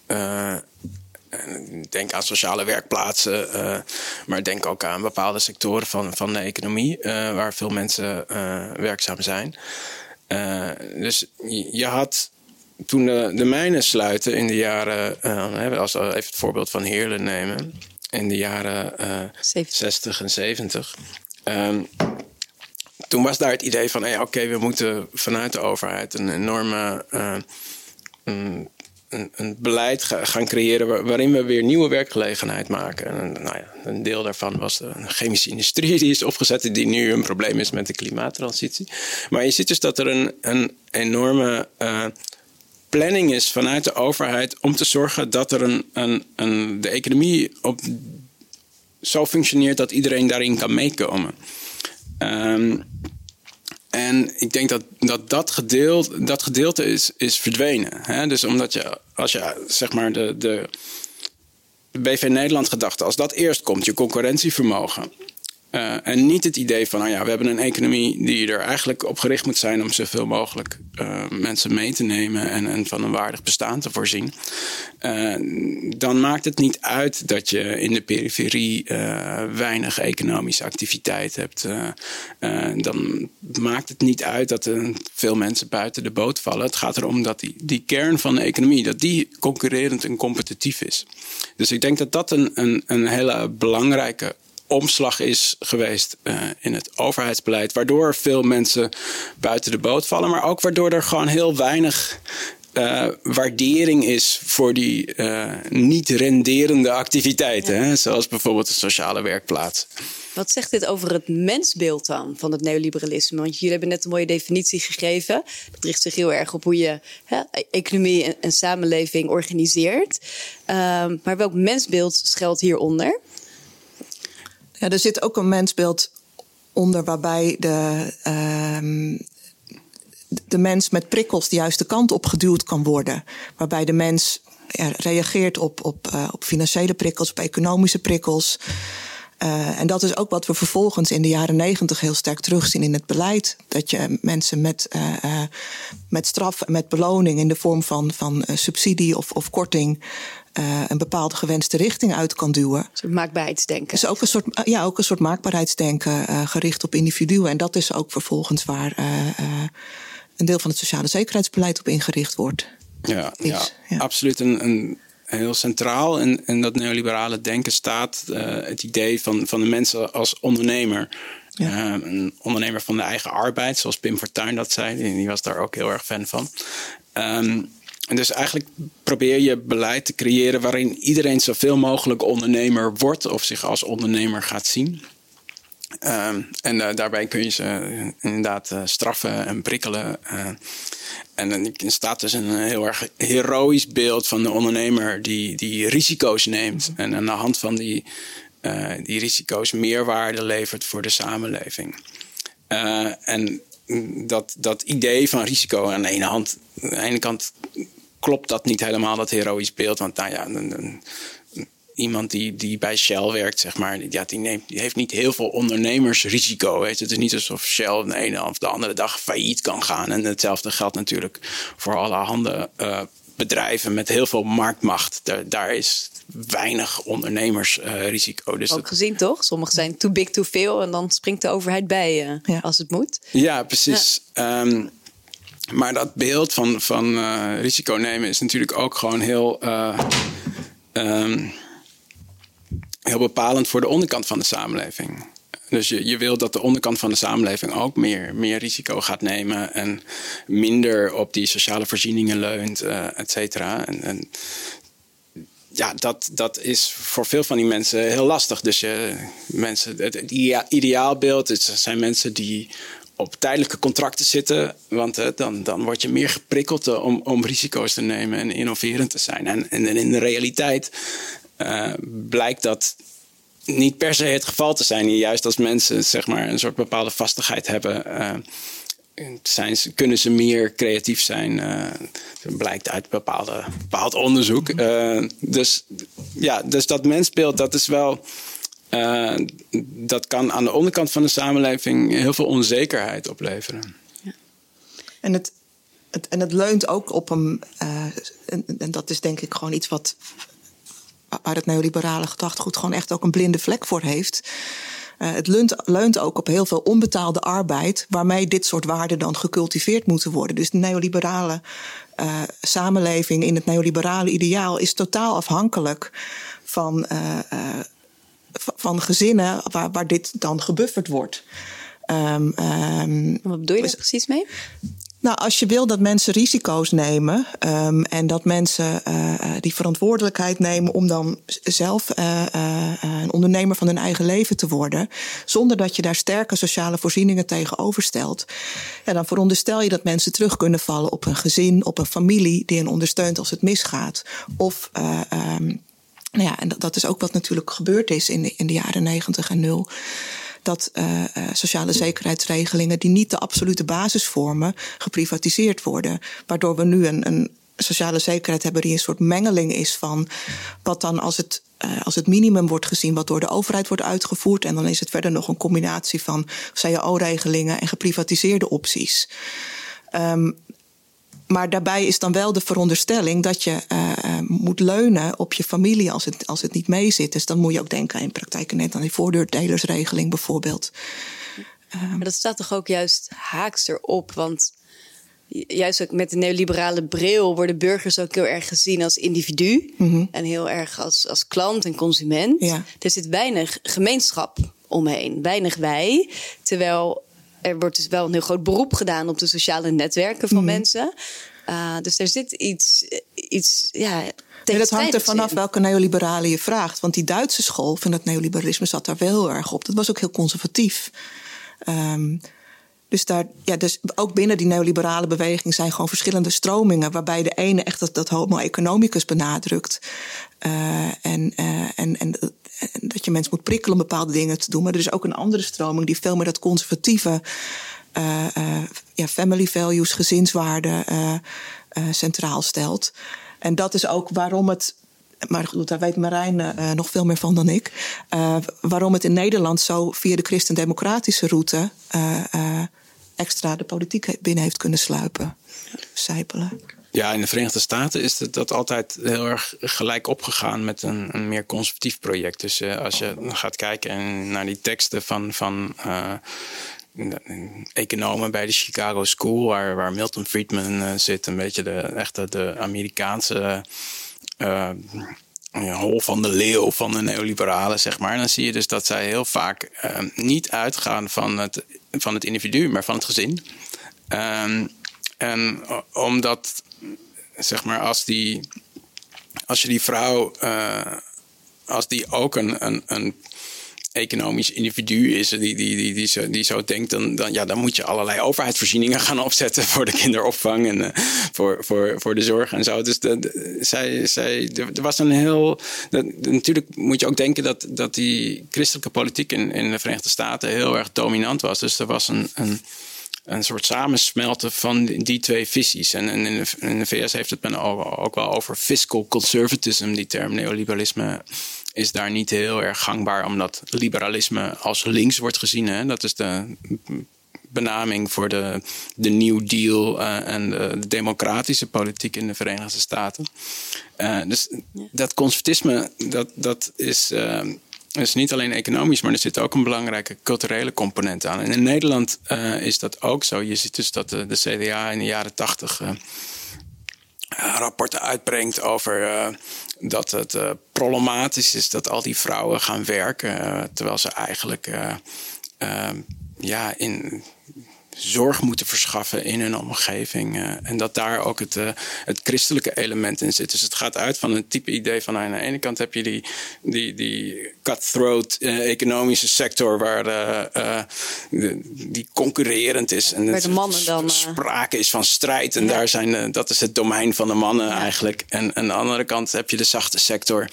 Denk aan sociale werkplaatsen, uh, maar denk ook aan bepaalde sectoren van, van de economie uh, waar veel mensen uh, werkzaam zijn. dus je had toen de, de mijnen sluiten in de jaren, als we even het voorbeeld van Heerlen nemen, in de jaren 60 en 70. Um, toen was daar het idee van, hey, oké, we moeten vanuit de overheid een enorme een, beleid gaan creëren waarin we weer nieuwe werkgelegenheid maken. En, nou ja, een deel daarvan was de chemische industrie die is opgezet, die nu een probleem is met de klimaattransitie. Maar je ziet dus dat er een, een enorme uh, planning is vanuit de overheid om te zorgen dat er een, een, een, de economie op zo functioneert dat iedereen daarin kan meekomen. Ehm, en ik denk dat dat, dat, gedeelte, dat gedeelte is, is verdwenen. Hè? Dus omdat je, als je zeg maar de, de, BV Nederland gedachte, als dat eerst komt, je concurrentievermogen. Uh, en niet het idee van, nou ja, we hebben een economie die er eigenlijk op gericht moet zijn om zoveel mogelijk uh, mensen mee te nemen en, en, van een waardig bestaan te voorzien. Uh, dan maakt het niet uit dat je in de periferie weinig economische activiteit hebt. dan maakt het niet uit dat er veel mensen buiten de boot vallen. Het gaat erom dat die, die kern van de economie, dat die concurrerend en competitief is. Dus ik denk dat dat een, een, een hele belangrijke omslag is geweest uh, in het overheidsbeleid. Waardoor veel mensen buiten de boot vallen. Maar ook waardoor er gewoon heel weinig uh, waardering is voor die uh, niet renderende activiteiten. Ja. Hè? Zoals bijvoorbeeld de sociale werkplaats. Wat zegt dit over het mensbeeld dan van het neoliberalisme? Want jullie hebben net een mooie definitie gegeven. Dat richt zich heel erg op hoe je hè, economie en, en, samenleving organiseert. Uh, maar welk mensbeeld schuilt hieronder? Ja, er zit ook een mensbeeld onder waarbij de, uh, de mens met prikkels de juiste kant op geduwd kan worden. Waarbij de mens ja, reageert op, op, uh, op financiële prikkels, op economische prikkels. Uh, en dat is ook wat we vervolgens in de jaren negentig heel sterk terugzien in het beleid. Dat je mensen met, uh, met straf en met beloning in de vorm van, van subsidie of, of korting uh, een bepaalde gewenste richting uit kan duwen. Een soort maakbaarheidsdenken. Dus ook een soort, ja, ook een soort maakbaarheidsdenken uh, gericht op individuen. En dat is ook vervolgens waar een deel van het sociale zekerheidsbeleid op ingericht wordt. Ja, ja, ja, absoluut. Een, een heel centraal in, in dat neoliberale denken staat het idee van, van de mensen als ondernemer. Ja. een ondernemer van de eigen arbeid, zoals Pim Fortuyn dat zei. Die was daar ook heel erg fan van. Um, en dus eigenlijk probeer je beleid te creëren waarin iedereen zoveel mogelijk ondernemer wordt of zich als ondernemer gaat zien. Um, en uh, daarbij kun je ze uh, inderdaad uh, straffen en prikkelen. en dan staat dus een heel erg heroïsch beeld van de ondernemer die, die risico's neemt. En aan de hand van die, die risico's meerwaarde levert voor de samenleving. en dat, dat idee van risico aan de ene hand, aan de ene kant klopt dat niet helemaal, dat heroïsch beeld. Want nou ja, een, een, iemand die, die bij Shell werkt, zeg maar, ja, die, neemt, die heeft niet heel veel ondernemersrisico. Weet je. Het is niet alsof Shell de ene of de andere dag failliet kan gaan. En hetzelfde geldt natuurlijk voor alle handen uh, bedrijven met heel veel marktmacht. Daar, daar is weinig ondernemersrisico. Uh, dus Ook gezien toch? Sommigen zijn too big to fail en dan springt de overheid bij uh, ja. als het moet. Ja, precies. Ja. Um, maar dat beeld van, van uh, risico nemen is natuurlijk ook gewoon heel, uh, um, heel bepalend voor de onderkant van de samenleving. Dus je, je wil dat de onderkant van de samenleving ook meer, meer risico gaat nemen en minder op die sociale voorzieningen leunt, uh, et cetera. En, en, ja, dat, dat is voor veel van die mensen heel lastig. Dus je, mensen, het, ideaalbeeld het zijn mensen die op tijdelijke contracten zitten. Want uh, dan, dan word je meer geprikkeld uh, om, om risico's te nemen en innoverend te zijn. En, en in de realiteit uh, blijkt dat niet per se het geval te zijn. Juist als mensen zeg maar, een soort bepaalde vastigheid hebben. Zijn ze, kunnen ze meer creatief zijn? blijkt uit bepaalde, bepaald onderzoek. dus ja, dus dat mensbeeld, dat is wel uh, dat kan aan de onderkant van de samenleving heel veel onzekerheid opleveren. Ja. En, het, het, en het leunt ook op een, uh, en, en, dat is denk ik gewoon iets wat waar het neoliberale gedachtegoed gewoon echt ook een blinde vlek voor heeft. Uh, het leunt, leunt, ook op heel veel onbetaalde arbeid, waarmee dit soort waarden dan gecultiveerd moeten worden. Dus de neoliberale samenleving in het neoliberale ideaal is totaal afhankelijk van van gezinnen waar, waar dit dan gebufferd wordt. Um, um, Wat bedoel je daar precies mee? Nou, als je wil dat mensen risico's nemen um, en dat mensen uh, die verantwoordelijkheid nemen om dan zelf uh, een ondernemer van hun eigen leven te worden, zonder dat je daar sterke sociale voorzieningen tegenover stelt, ja, dan veronderstel je dat mensen terug kunnen vallen op een gezin, op een familie die hen ondersteunt als het misgaat. Of um, Nou ja, en dat, dat is ook wat natuurlijk gebeurd is in de, in de jaren negentig en nul dat uh, sociale zekerheidsregelingen die niet de absolute basis vormen, geprivatiseerd worden. Waardoor we nu een, een sociale zekerheid hebben die een soort mengeling is van wat dan als het, uh, als het minimum wordt gezien, wat door de overheid wordt uitgevoerd. En dan is het verder nog een combinatie van CAO-regelingen en geprivatiseerde opties. Um, maar daarbij is dan wel de veronderstelling dat je uh, moet leunen op je familie als het, als het niet meezit. Dus dan moet je ook denken aan in praktijk net aan die voordeurdelersregeling bijvoorbeeld. Maar dat staat toch ook juist haaks erop, want juist ook met de neoliberale bril worden burgers ook heel erg gezien als individu mm -hmm. en heel erg als, als klant en consument. Ja. Er zit weinig gemeenschap omheen, weinig wij. Terwijl er wordt dus wel een heel groot beroep gedaan op de sociale netwerken van mm -hmm. mensen. Uh, dus er zit iets, iets ja. Nee, dat hangt er vanaf welke neoliberale je vraagt. Want die Duitse school van het neoliberalisme zat daar wel heel erg op. Dat was ook heel conservatief. Um, dus, daar, ja, dus ook binnen die neoliberale beweging zijn gewoon verschillende stromingen. Waarbij de ene echt dat, dat homo economicus benadrukt. En, uh, en, en, en, dat je mensen moet prikkelen om bepaalde dingen te doen. Maar er is ook een andere stroming die veel meer dat conservatieve. Uh, ja, family values, gezinswaarden centraal stelt. En dat is ook waarom het maar goed, daar weet Marijn nog veel meer van dan ik. Waarom het in Nederland zo via de christendemocratische route extra de politiek binnen heeft kunnen sluipen, zijpelen. Ja, in de Verenigde Staten is dat altijd heel erg gelijk opgegaan met een, een meer conservatief project. Dus uh, als je gaat kijken naar die teksten van, van uh, economen bij de Chicago School, waar, waar Milton Friedman uh, zit, een beetje de echte de Amerikaanse hol van de leeuw van de neoliberalen, zeg maar. dan zie je dus dat zij heel vaak niet uitgaan van het, van het individu, maar van het gezin. Um, en omdat, zeg maar, als, die, als je die vrouw, uh, als die ook een, een, een economisch individu is die, die, die, die, zo, die denkt, dan, dan, ja, dan moet je allerlei overheidsvoorzieningen gaan opzetten voor de kinderopvang en uh, voor, voor, voor de zorg en zo. Dus de, zij, zij, er was een heel. natuurlijk moet je ook denken dat, dat die christelijke politiek in, in de Verenigde Staten heel erg dominant was. Dus er was een, een een soort samensmelten van die twee visies. En, in, de, in, de, VS heeft het men ook wel over fiscal conservatism, die term neoliberalisme is daar niet heel erg gangbaar, omdat liberalisme als links wordt gezien. Hè? Dat is de benaming voor de, de New Deal uh, en de, de, democratische politiek in de Verenigde Staten. Uh, dus dat conservatisme, dat, dat is. Uh, is niet alleen economisch, maar er zit ook een belangrijke culturele component aan. En in Nederland is dat ook zo. Je ziet dus dat de, de CDA in de jaren tachtig rapporten uitbrengt over dat het uh, problematisch is dat al die vrouwen gaan werken, uh, terwijl ze eigenlijk uh, ja, in zorg moeten verschaffen in hun omgeving. En dat daar ook het, het christelijke element in zit. Dus het gaat uit van een type idee van aan de ene kant heb je die, die cutthroat uh, economische sector waar de, die concurrerend is. En waar de mannen dan. Sprake is van strijd. En ja. daar zijn, dat is het domein van de mannen ja. eigenlijk. En aan de andere kant heb je de zachte sector.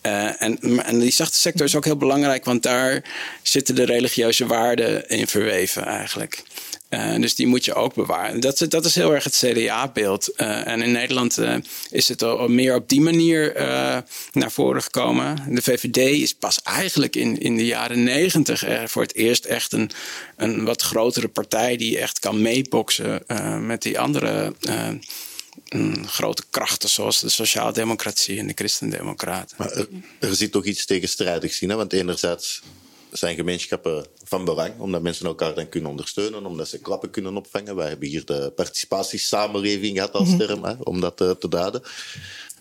en, en die zachte sector is ook heel belangrijk, want daar zitten de religieuze waarden in verweven eigenlijk. Uh, dus die moet je ook bewaren. Dat, dat is heel erg het CDA-beeld. Uh, en in Nederland uh, is het al meer op die manier naar voren gekomen. De VVD is pas eigenlijk in, in de jaren negentig voor het eerst echt een, een wat grotere partij die echt kan meeboksen met die andere grote krachten zoals de sociaaldemocratie en de christendemocraten. Maar er, er zit toch iets tegenstrijdigs in, hè? want enerzijds zijn gemeenschappen van belang, omdat mensen elkaar dan kunnen ondersteunen, omdat ze klappen kunnen opvangen. Wij hebben hier de participatiesamenleving gehad als mhm. term, hè, om dat uh, te duiden.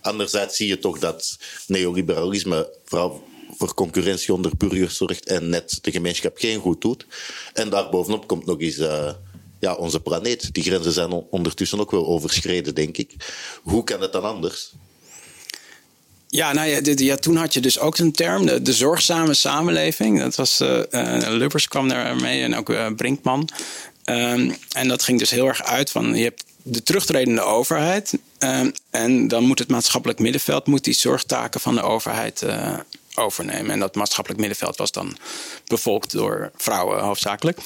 Anderzijds zie je toch dat neoliberalisme vooral voor concurrentie onder burgers zorgt en net de gemeenschap geen goed doet. En daarbovenop komt nog eens uh, ja, onze planeet. Die grenzen zijn ondertussen ook wel overschreden, denk ik. Hoe kan het dan anders? Ja, nou ja, ja, toen had je dus ook een term, de, zorgzame samenleving. Dat was, uh, uh, Lubbers kwam daar mee en ook uh, Brinkman. Um, en dat ging dus heel erg uit van, je hebt de terugtredende overheid. Ehm, en dan moet het maatschappelijk middenveld moet die zorgtaken van de overheid overnemen. En dat maatschappelijk middenveld was dan bevolkt door vrouwen hoofdzakelijk.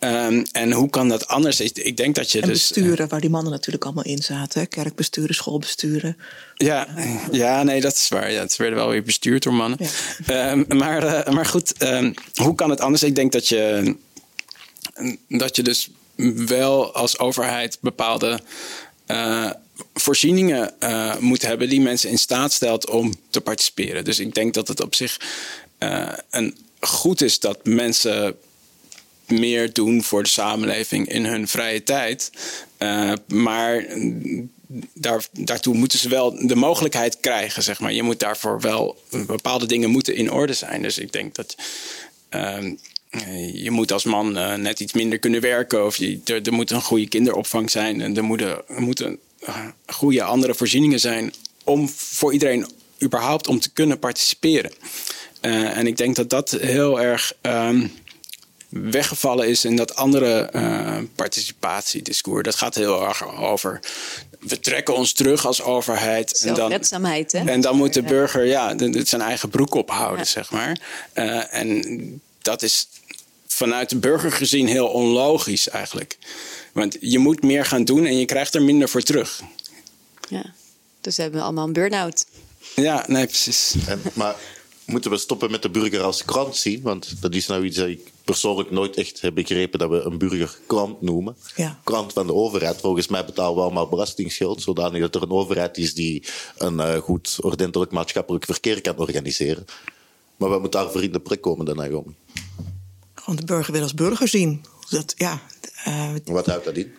Um, en hoe kan dat anders? Ik denk dat je en dus. besturen, waar die mannen natuurlijk allemaal in zaten. Kerkbesturen, schoolbesturen. Ja, ja, nee, dat is waar. Ja, het werd wel weer bestuurd door mannen. Ja. Um, maar, uh, maar goed, um, hoe kan het anders? Ik denk dat je, dat je dus wel als overheid bepaalde. Uh, voorzieningen uh, moet hebben die mensen in staat stelt om te participeren. Dus ik denk dat het op zich uh, een goed is dat mensen meer doen voor de samenleving in hun vrije tijd. Uh, maar daar, daartoe moeten ze wel de mogelijkheid krijgen, zeg maar. Je moet daarvoor wel bepaalde dingen moeten in orde zijn. Dus ik denk dat je moet als man net iets minder kunnen werken. Of je, er, moet een goede kinderopvang zijn. En er moeten goede andere voorzieningen zijn om voor iedereen überhaupt om te kunnen participeren. Uh, en ik denk dat dat heel erg um, weggevallen is in dat andere uh, participatiediscours. Dat gaat heel erg over. We trekken ons terug als overheid. En dan, hè? En dan moet de burger ja, zijn eigen broek ophouden, ja. zeg maar. Uh, en dat is vanuit de burger gezien heel onlogisch eigenlijk. Want je moet meer gaan doen en je krijgt er minder voor terug. Ja, dus we hebben allemaal een burn-out. Ja, nee, precies. En, maar moeten we stoppen met de burger als krant zien? Want dat is nou iets dat ik persoonlijk nooit echt heb begrepen dat we een burger krant noemen. Ja. Krant van de overheid. Volgens mij betalen we allemaal belastingsgeld, zodanig dat er een overheid is die een uh, goed, ordentelijk maatschappelijk verkeer kan organiseren. Maar we moeten daarvoor in de prik komen, dan Naomi. Gewoon de burger wil als burger zien. Dat, ja, uh, Wat houdt dat in?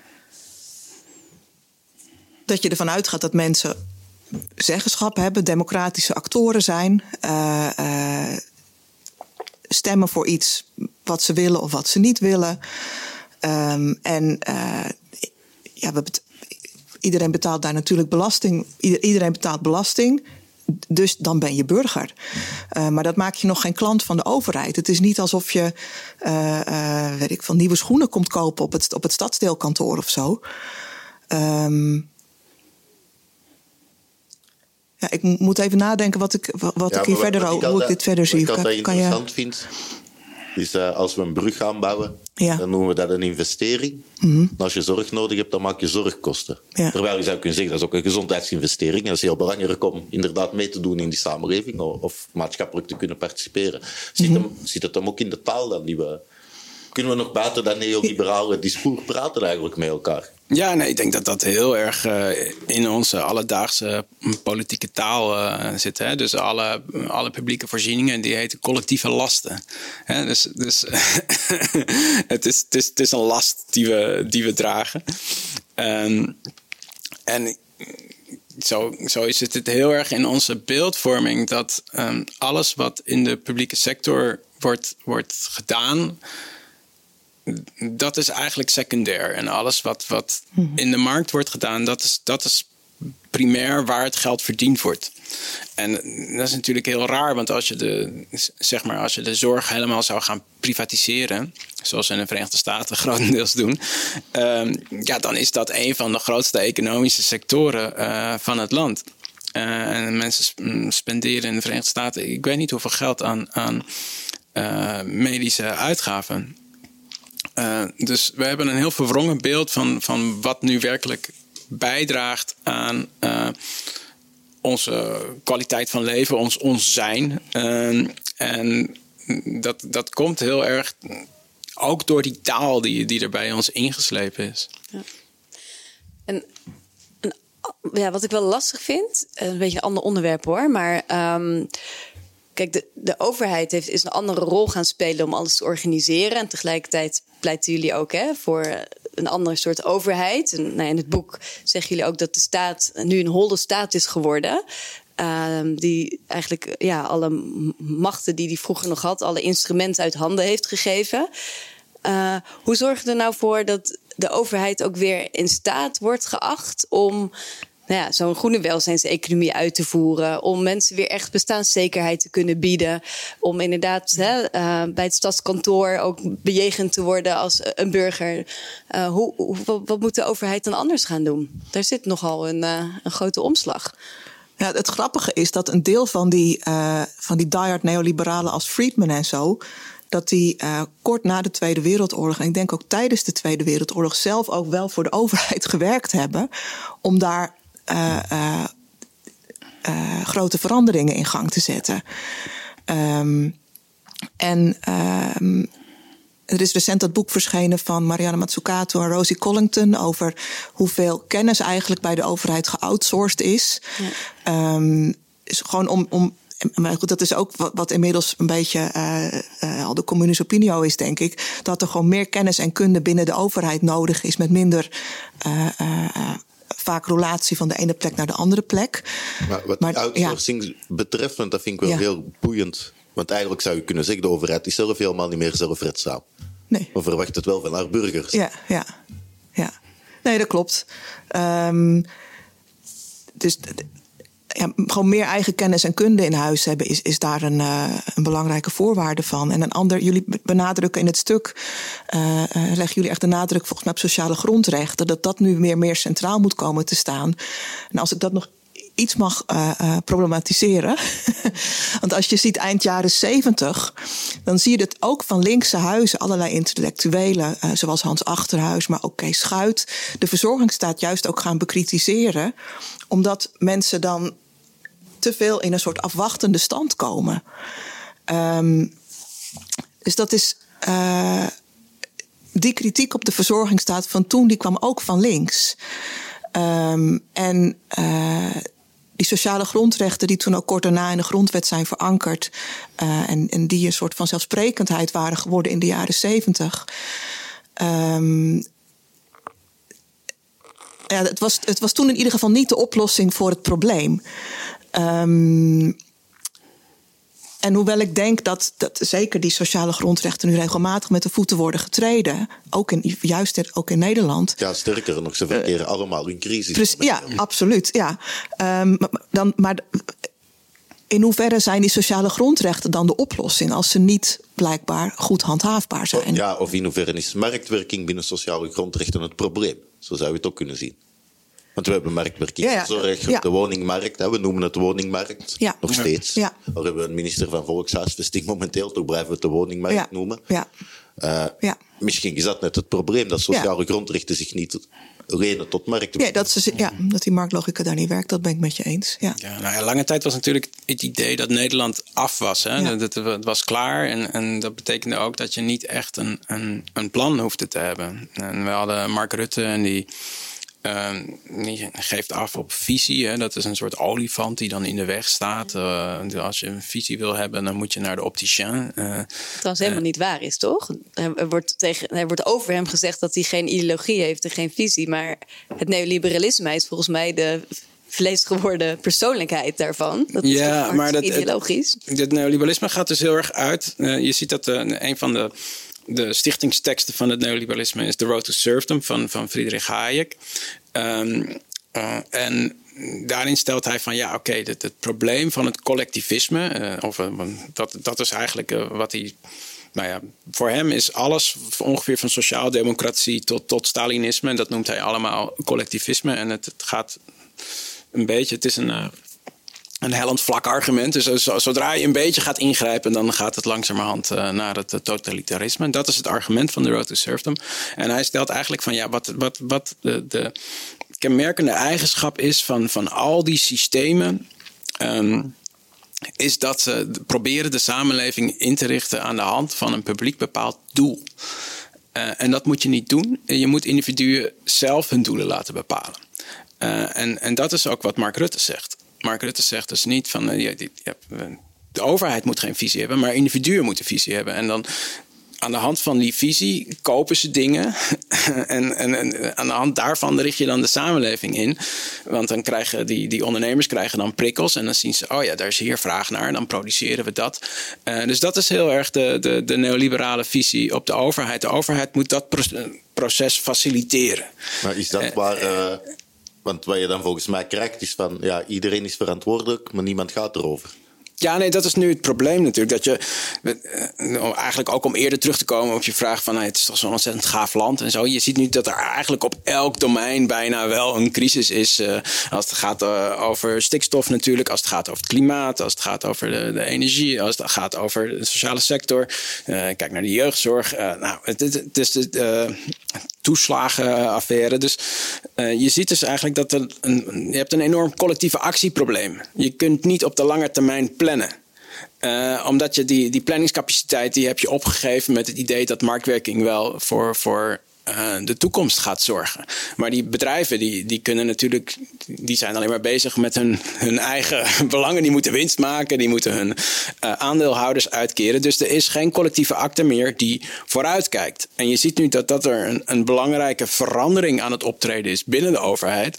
Dat je ervan uitgaat dat mensen zeggenschap hebben, democratische actoren zijn, uh, uh, stemmen voor iets wat ze willen of wat ze niet willen. Um, en ja, we bet iedereen betaalt daar natuurlijk belasting. Iedereen betaalt belasting. Dus dan ben je burger. Uh, maar dat maakt je nog geen klant van de overheid. Het is niet alsof je, uh, uh, weet ik, van nieuwe schoenen komt kopen op het, op het stadsdeelkantoor of zo. Um, ja, ik moet even nadenken wat ik, wat ja, ik hier verder hoe ik dit verder zie. Kan, interessant je... vind, is uh, als we een brug gaan bouwen, ja. dan noemen we dat een investering. Mm -hmm. Als je zorg nodig hebt, dan maak je zorgkosten. Ja. Terwijl je zou kunnen zeggen, dat is ook een gezondheidsinvestering. En dat is heel belangrijk om inderdaad mee te doen in die samenleving of, of maatschappelijk te kunnen participeren. Zit, mm -hmm. hem, zit het hem ook in de taal dan die we... Kunnen we nog buiten dat neoliberale discours praten eigenlijk met elkaar? Ja, nee, ik denk dat dat heel erg uh, in onze alledaagse politieke taal uh, zit. Hè? Dus alle, alle publieke voorzieningen die heten collectieve lasten. Hè? Dus, dus het, is, het, is, het is een last die we, die we dragen. Um, en zo, zo is het heel erg in onze beeldvorming dat um, alles wat in de publieke sector wordt, wordt gedaan dat is eigenlijk secundair. En alles wat, wat in de markt wordt gedaan, dat is, dat is primair waar het geld verdiend wordt. En dat is natuurlijk heel raar, want als je de, zeg maar, als je de zorg helemaal zou gaan privatiseren, zoals ze in de Verenigde Staten grotendeels doen, um, ja, dan is dat een van de grootste economische sectoren uh, van het land. Uh, en mensen spenderen in de Verenigde Staten, ik weet niet hoeveel geld aan, aan uh, medische uitgaven. Uh, dus we hebben een heel verwrongen beeld van, van wat nu werkelijk bijdraagt aan uh, onze kwaliteit van leven, ons, ons zijn. Uh, en dat, dat komt heel erg ook door die taal die, die er bij ons ingeslepen is. Ja. En, ja, wat ik wel lastig vind, een beetje een ander onderwerp hoor, maar. Um, Kijk, de, de overheid heeft, is een andere rol gaan spelen om alles te organiseren. En tegelijkertijd pleiten jullie ook hè, voor een andere soort overheid. En nou, in het boek zeggen jullie ook dat de staat nu een holde staat is geworden. Uh, die eigenlijk ja, alle machten die hij vroeger nog had, alle instrumenten uit handen heeft gegeven. Uh, hoe zorg je er nou voor dat de overheid ook weer in staat wordt geacht om nou ja, zo'n groene welzijnseconomie uit te voeren. Om mensen weer echt bestaanszekerheid te kunnen bieden. Om inderdaad hè, uh, bij het stadskantoor ook bejegend te worden als een burger. Uh, hoe, wat moet de overheid dan anders gaan doen? Daar zit nogal een, uh, een grote omslag. Ja, het grappige is dat een deel van die, van die diehard neoliberalen als Friedman en zo dat die kort na de Tweede Wereldoorlog, en ik denk ook tijdens de Tweede Wereldoorlog, zelf ook wel voor de overheid gewerkt hebben om daar grote veranderingen in gang te zetten. Um, en um, er is recent dat boek verschenen van Marianne Mazzucato en Rosie Collington over hoeveel kennis eigenlijk bij de overheid geoutsourced is. Ja. Um, is gewoon om, om maar goed, dat is ook wat, wat inmiddels een beetje uh, uh, al de communis opinio is, denk ik. Dat er gewoon meer kennis en kunde binnen de overheid nodig is met minder uh, vaak relatie van de ene plek naar de andere plek. Maar wat maar, outsourcing ja. betreft, want dat vind ik wel ja. heel boeiend. Want eigenlijk zou je kunnen zeggen, de overheid is zelf helemaal niet meer zelfredzaam. Nee. Maar verwacht het wel van haar burgers. Ja, ja, ja. Nee, dat klopt. Um, dus gewoon meer eigen kennis en kunde in huis hebben, is, is daar een, uh, een belangrijke voorwaarde van. En een ander, jullie benadrukken in het stuk, uh, leggen jullie echt de nadruk volgens mij op sociale grondrechten, dat dat nu meer, meer centraal moet komen te staan. En als ik dat nog iets mag problematiseren. Want als je ziet eind jaren zeventig, dan zie je het ook van linkse huizen, allerlei intellectuelen, zoals Hans Achterhuis, maar ook Kees Schuit, de verzorgingsstaat juist ook gaan bekritiseren, omdat mensen dan te veel in een soort afwachtende stand komen. Um, dus dat is. Uh, die kritiek op de verzorgingsstaat van toen, die kwam ook van links. Um, en uh, die sociale grondrechten, die toen ook kort daarna in de grondwet zijn verankerd. Uh, en, en die een soort van zelfsprekendheid waren geworden in de jaren zeventig. Um, ja, het, was, het was toen in ieder geval niet de oplossing voor het probleem. Um, en hoewel ik denk dat, dat zeker die sociale grondrechten nu regelmatig met de voeten worden getreden, ook in, juist ook in Nederland. Ja, sterker nog, ze verkeren uh, allemaal in crisis. Precies, ja, absoluut. Ja. Um, dan, maar in hoeverre zijn die sociale grondrechten dan de oplossing als ze niet blijkbaar goed handhaafbaar zijn? Ja, of in hoeverre is marktwerking binnen sociale grondrechten het probleem? Zo zou je het ook kunnen zien. Want we hebben marktwerking ja, ja. zorg op ja. de woningmarkt. Hè. We noemen het woningmarkt. Ja. Nog steeds. Ja. Daar hebben we een minister van Volkshuisvesting momenteel. Toch blijven we het de woningmarkt noemen. Ja. Uh, ja. Misschien is dat net het probleem. Dat sociale grondrechten zich niet lenen tot marktwerking. Ja dat, ze, ja, dat die marktlogica daar niet werkt. Dat ben ik met je eens. Ja. Ja, nou ja, lange tijd was natuurlijk het idee dat Nederland af was. Hè? Ja. Dat, het was klaar. En, en dat betekende ook dat je niet echt een, een, een plan hoefde te hebben. En we hadden Mark Rutte en die die geeft af op visie. Hè. Dat is een soort olifant die dan in de weg staat. Uh, als je een visie wil hebben, dan moet je naar de opticien. Uh, Trouwens helemaal niet waar is, toch? Er wordt, tegen, er wordt over hem gezegd dat hij geen ideologie heeft en geen visie. Maar het neoliberalisme is volgens mij de vlees geworden persoonlijkheid daarvan. Dat is ja, maar dat, ideologisch. Het, het, neoliberalisme gaat dus heel erg uit. Uh, je ziet dat uh, een van de de stichtingsteksten van het neoliberalisme is The Road to Serfdom van, van Friedrich Hayek. Um, uh, en daarin stelt hij van ja, oké, het, probleem van het collectivisme, uh, of uh, dat, dat is eigenlijk wat hij. Nou ja, voor hem is alles ongeveer van sociaaldemocratie tot, tot Stalinisme. En dat noemt hij allemaal collectivisme. En het, het gaat een beetje, het is een een hellend vlak argument. Dus zodra je een beetje gaat ingrijpen, dan gaat het langzamerhand uh, naar het uh, totalitarisme. En dat is het argument van de Road to Serfdom. En hij stelt eigenlijk van ja, wat, wat, wat de, de kenmerkende eigenschap is van, van al die systemen. Um, is dat ze proberen de samenleving in te richten aan de hand van een publiek bepaald doel. En dat moet je niet doen. Je moet individuen zelf hun doelen laten bepalen. en, en dat is ook wat Mark Rutte zegt. Mark Rutte zegt dus niet van je, je, de overheid moet geen visie hebben, maar individuen moeten visie hebben. En dan aan de hand van die visie kopen ze dingen. en, en, en, aan de hand daarvan richt je dan de samenleving in. Want dan krijgen die, die ondernemers krijgen dan prikkels. En dan zien ze, oh ja, daar is hier vraag naar. En dan produceren we dat. Uh, dus dat is heel erg de, de, de neoliberale visie op de overheid. De overheid moet dat proces faciliteren. Maar is dat waar... Uh Want wat je dan volgens mij krijgt is van, ja, iedereen is verantwoordelijk, maar niemand gaat erover. Ja, nee, dat is nu het probleem natuurlijk. Dat je uh, eigenlijk ook om eerder terug te komen op je vraag van het is toch zo'n ontzettend gaaf land en zo. Je ziet nu dat er eigenlijk op elk domein bijna wel een crisis is. Uh, als het gaat uh, over stikstof natuurlijk, als het gaat over het klimaat, als het gaat over de, de energie, als het gaat over de sociale sector. kijk naar de jeugdzorg. nou, het, het, het is de toeslagenaffaire. Dus je ziet dus eigenlijk dat er een, je hebt een enorm collectieve actieprobleem. Je kunt niet op de lange termijn plannen. Uh, omdat je die, die planningscapaciteit die heb je opgegeven met het idee dat marktwerking wel voor, voor uh, de toekomst gaat zorgen. Maar die bedrijven die, die kunnen natuurlijk, die zijn alleen maar bezig met hun, hun eigen belangen. Die moeten winst maken, die moeten hun uh, aandeelhouders uitkeren. Dus er is geen collectieve akte meer die vooruitkijkt. En je ziet nu dat dat er een, een belangrijke verandering aan het optreden is binnen de overheid.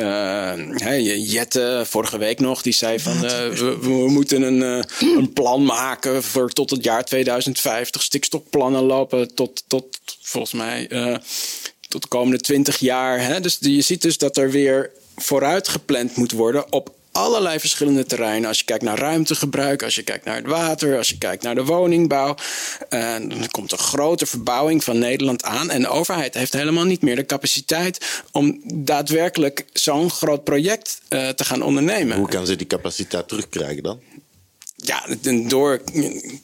Uh, Jette, vorige week nog, die zei van uh, we, we, moeten een, uh, een plan maken voor tot het jaar 2050. Stikstofplannen lopen tot, tot volgens mij tot de komende 20 jaar. Hè? Dus je ziet dus dat er weer vooruit gepland moet worden op allerlei verschillende terreinen. Als je kijkt naar ruimtegebruik, als je kijkt naar het water, als je kijkt naar de woningbouw. Uh, dan komt een grote verbouwing van Nederland aan. En de overheid heeft helemaal niet meer de capaciteit om daadwerkelijk zo'n groot project uh, te gaan ondernemen. Hoe kan ze die capaciteit terugkrijgen dan? ja, door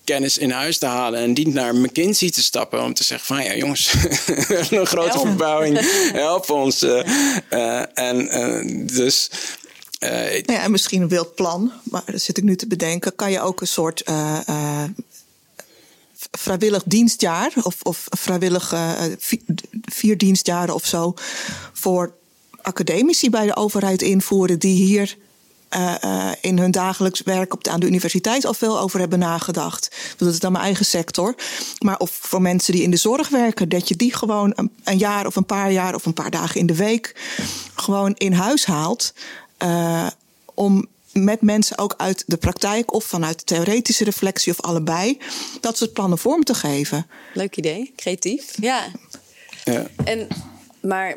kennis in huis te halen en niet naar McKinsey te stappen om te zeggen van ja jongens, een grote verbouwing, help ons. Uh, uh, en uh, dus uh, nou ja, en misschien een wild plan, maar dat zit ik nu te bedenken. Kan je ook een soort uh, uh, vrijwillig dienstjaar of, of vrijwillig vier, dienstjaren of zo voor academici bij de overheid invoeren die hier in hun dagelijks werk op de, aan de universiteit al veel over hebben nagedacht. Dat is dan mijn eigen sector. Maar of voor mensen die in de zorg werken, dat je die gewoon een, een, jaar of een paar jaar of een paar dagen in de week gewoon in huis haalt. Uh, om met mensen ook uit de praktijk of vanuit de theoretische reflectie of allebei dat soort plannen vorm te geven. Leuk idee, creatief. Ja. ja. En, maar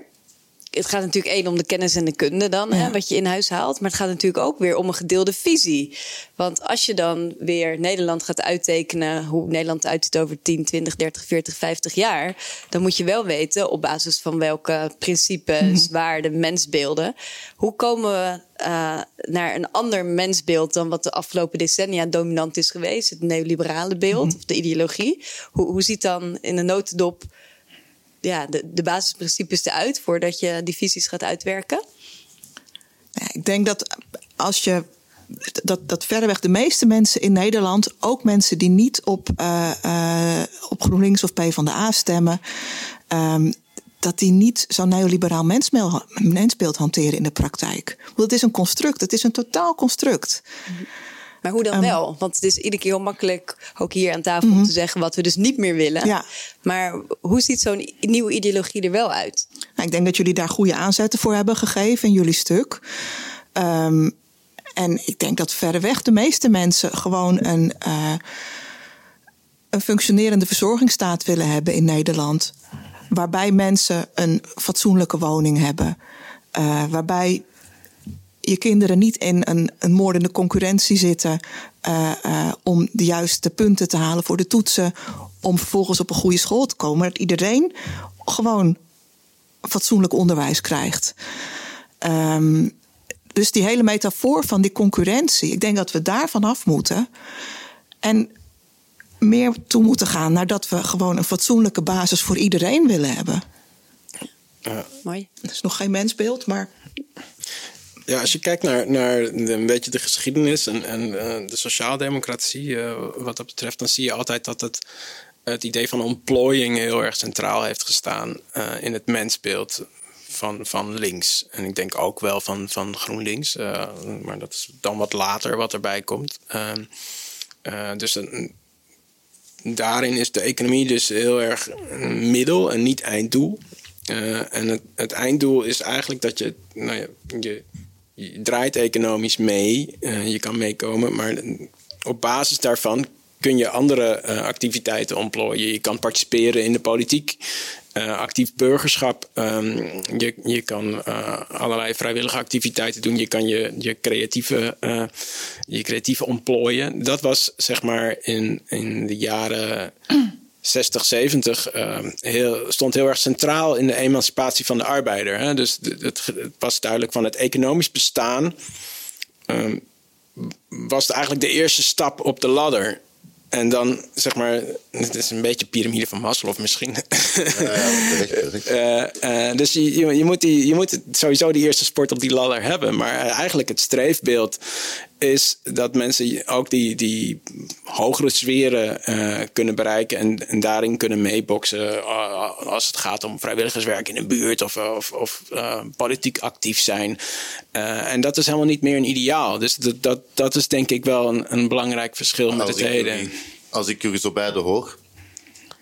het gaat natuurlijk één om de kennis en de kunde dan, ja. hè, wat je in huis haalt. Maar het gaat natuurlijk ook weer om een gedeelde visie. Want als je dan weer Nederland gaat uittekenen, hoe Nederland uitziet over 10, 20, 30, 40, 50 jaar, dan moet je wel weten op basis van welke principes, mm -hmm. waarden, mensbeelden. Hoe komen we uh, naar een ander mensbeeld dan wat de afgelopen decennia dominant is geweest? Het neoliberale beeld, mm -hmm. of de ideologie. Hoe, hoe ziet dan in de notendop ja, de, de basisprincipes eruit voordat je die visies gaat uitwerken? Ik denk dat als je dat, dat verreweg de meeste mensen in Nederland, ook mensen die niet op, uh, uh, op GroenLinks of PvdA stemmen, um, dat die niet zo'n neoliberaal mensbeeld hanteren in de praktijk. Want het is een construct, het is een totaal construct. Mm-hmm. Maar hoe dan um, wel? Want het is iedere keer heel makkelijk, ook hier aan tafel, mm -hmm. om te zeggen wat we dus niet meer willen. Ja. Maar hoe ziet zo'n nieuwe ideologie er wel uit? Nou, ik denk dat jullie daar goede aanzetten voor hebben gegeven in jullie stuk. Um, en ik denk dat verreweg de meeste mensen gewoon een, uh, een functionerende verzorgingsstaat willen hebben in Nederland. Waarbij mensen een fatsoenlijke woning hebben. Uh, waarbij je kinderen niet in een, een moordende concurrentie zitten uh, uh, om de juiste punten te halen voor de toetsen, om vervolgens op een goede school te komen. Dat iedereen gewoon fatsoenlijk onderwijs krijgt. Um, dus die hele metafoor van die concurrentie, ik denk dat we daar vanaf moeten. En meer toe moeten gaan naar dat we gewoon een fatsoenlijke basis voor iedereen willen hebben. Uh, Mooi. Dat is nog geen mensbeeld, maar. Ja, als je kijkt naar, naar een beetje de geschiedenis en, en uh, de sociaaldemocratie, uh, wat dat betreft, dan zie je altijd dat het, het idee van ontplooiing heel erg centraal heeft gestaan uh, in het mensbeeld van, van links. En ik denk ook wel van, van GroenLinks, maar dat is dan wat later wat erbij komt. Ehm, dus daarin is de economie dus heel erg middel en niet einddoel. En het, het, einddoel is eigenlijk dat je, nou ja, je, je draait economisch mee, uh, je kan meekomen, maar op basis daarvan kun je andere uh, activiteiten ontplooien. Je kan participeren in de politiek. uh, actief burgerschap. Um, je, je kan allerlei vrijwillige activiteiten doen. Je kan je, je, creatieve, je creatieve ontplooien. Dat was zeg maar in, in de jaren 60, 70 heel, stond heel erg centraal in de emancipatie van de arbeider. Hè? Dus het, het, was duidelijk van het economisch bestaan. Um, was eigenlijk de eerste stap op de ladder. En dan zeg maar, het is een beetje piramide van Maslow misschien. Ja, uh, dus je, je, je, moet die, je moet sowieso die eerste sport op die ladder hebben. Maar eigenlijk het streefbeeld is dat mensen ook die, die hogere sferen uh, kunnen bereiken en, en daarin kunnen meeboksen uh, als het gaat om vrijwilligerswerk in een buurt of, of, of uh, politiek actief zijn. en dat is helemaal niet meer een ideaal. Dus dat, dat, dat is denk ik wel een, een belangrijk verschil met het heden. Als ik jullie zo beide hoor,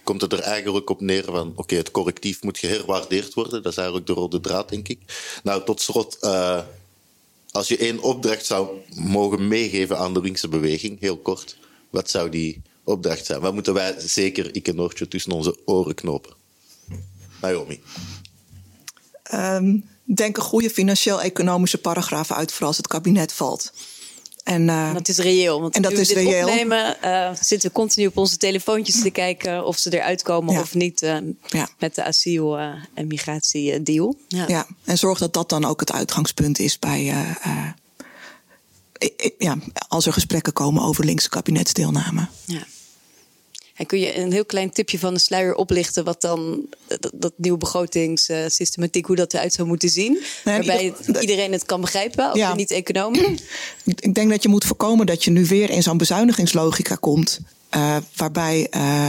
komt het er eigenlijk op neer van oké, okay, het correctief moet geherwaardeerd worden. Dat is eigenlijk de rode draad, denk ik. Nou, tot slot als je één opdracht zou mogen meegeven aan de linkse beweging, heel kort, wat zou die opdracht zijn? Wat moeten wij zeker, ik en Noortje, tussen onze oren knopen? Naomi. Um, denk een goede financieel-economische paragraaf uit voor als het kabinet valt. En, uh, dat is reëel. Want en dat is dit reëel. opnemen, uh, zitten we continu op onze telefoontjes te kijken of ze eruit komen ja. of niet uh, ja. met de asiel- en migratiedeal. Ja. ja, en zorg dat dat dan ook het uitgangspunt is bij. ja, als er gesprekken komen over linkse kabinetsdeelname. Ja. En kun je een heel klein tipje van de sluier oplichten, wat dan dat, dat nieuwe begrotingssystematiek, hoe dat eruit zou moeten zien? waarbij iedereen het kan begrijpen, ook ja. niet economisch. Ik denk dat je moet voorkomen dat je nu weer in zo'n bezuinigingslogica komt. Uh, waarbij, uh,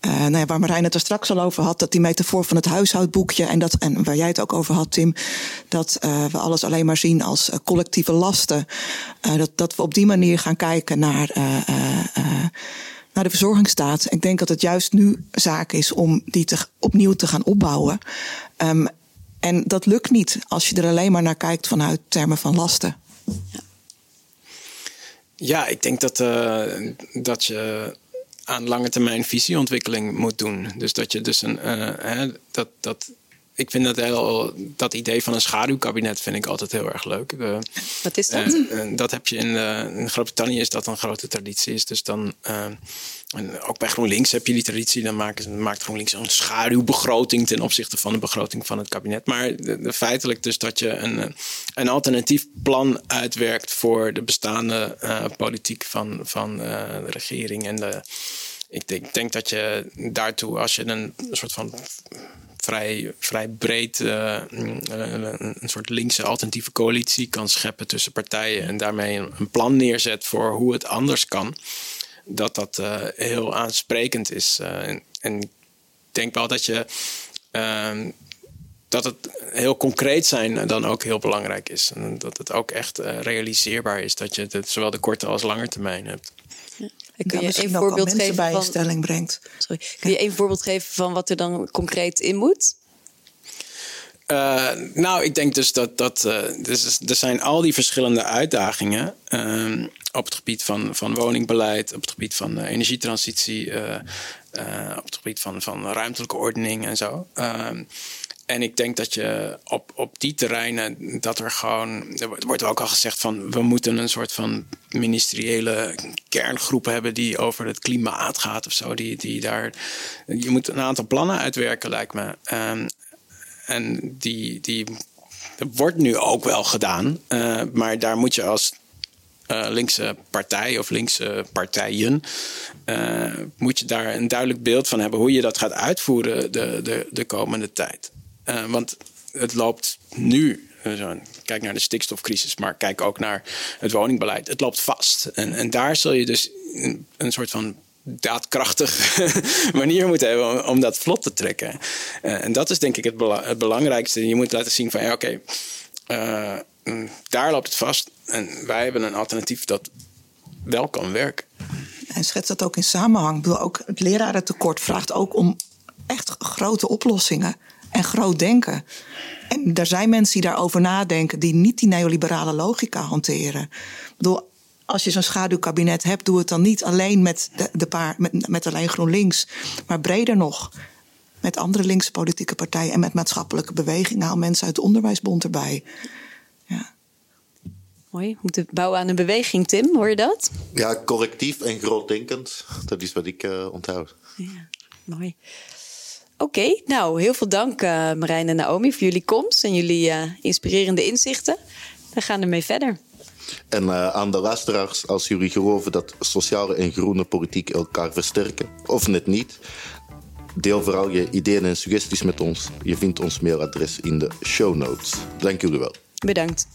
uh, nou ja, waar Marijn het er straks al over had, dat die metafoor van het huishoudboekje en, dat, en waar jij het ook over had, Tim, dat we alles alleen maar zien als collectieve lasten. dat, dat we op die manier gaan kijken naar naar de verzorgingsstaat. Ik denk dat het juist nu zaak is om die te, opnieuw te gaan opbouwen. Um, en dat lukt niet als je er alleen maar naar kijkt vanuit termen van lasten. Ja, ja ik denk dat, uh, dat je aan lange termijn visieontwikkeling moet doen. Dus dat je dus een. Uh, hè, dat, dat ik vind dat, heel, dat idee van een schaduwkabinet vind ik altijd heel erg leuk. Wat is dat? Uh, dat heb je in, in Groot-Brittannië is dat een grote traditie is. Dus dan, en ook bij GroenLinks heb je die traditie. Dan maken, maakt GroenLinks een schaduwbegroting ten opzichte van de begroting van het kabinet. Maar de, feitelijk dus dat je een, een alternatief plan uitwerkt voor de bestaande politiek van, van de regering en de ik denk, denk, dat je daartoe, als je een soort van vrij, vrij breed uh, een, een, soort linkse alternatieve coalitie kan scheppen tussen partijen en daarmee een, plan neerzet voor hoe het anders kan, dat dat uh, heel aansprekend is. En, en, ik denk wel dat je ehm, dat het heel concreet zijn dan ook heel belangrijk is. En dat het ook echt realiseerbaar is dat je het zowel de korte als lange termijn hebt. Kun je een voorbeeld geven bij van, stelling brengt. Sorry. Kun je een voorbeeld geven van wat er dan concreet in moet? Uh, nou, ik denk dus dat, dat uh, dus, er zijn al die verschillende uitdagingen uh, op het gebied van, van woningbeleid, op het gebied van uh, energietransitie, op het gebied van, van ruimtelijke ordening en zo. Ehm, en ik denk dat je op, op die terreinen, dat er gewoon, er wordt ook al gezegd van we moeten een soort van ministeriële kerngroep hebben die over het klimaat gaat of zo. Die, die daar, je moet een aantal plannen uitwerken, lijkt me. Um, en die, die wordt nu ook wel gedaan, uh, maar daar moet je als uh, linkse partij of linkse partijen, uh, moet je daar een duidelijk beeld van hebben hoe je dat gaat uitvoeren de, de, de komende tijd. Uh, want het loopt nu. Uh, kijk naar de stikstofcrisis, maar kijk ook naar het woningbeleid. Het loopt vast. En, en daar zul je dus een, soort van daadkrachtig manier moeten hebben om, dat vlot te trekken. Uh, en dat is denk ik het, bela het, belangrijkste. Je moet laten zien van ja, oké, mm, daar loopt het vast. En wij hebben een alternatief dat wel kan werken. En schets dat ook in samenhang. Ik bedoel, ook het lerarentekort vraagt ook om echt grote oplossingen en groot denken. En er zijn mensen die daarover nadenken, die niet die neoliberale logica hanteren. Ik bedoel, als je zo'n schaduwkabinet hebt, doe het dan niet alleen met, de, de paar, met, met alleen GroenLinks, maar breder nog. met andere linkse politieke partijen en met maatschappelijke bewegingen. Haal mensen uit de onderwijsbond erbij. Ja. Mooi. We moeten bouwen aan een beweging, Tim. Hoor je dat? Ja, correctief en grootdenkend. Dat is wat ik uh, onthoud. Ja, mooi. Oké, nou heel veel dank uh, Marijn en Naomi voor jullie komst en jullie uh, inspirerende inzichten. We gaan ermee verder. En uh, aan de luisteraars, als jullie geloven dat sociale en groene politiek elkaar versterken, of net niet, deel vooral je ideeën en suggesties met ons. Je vindt ons mailadres in de show notes. Dank jullie wel. Bedankt.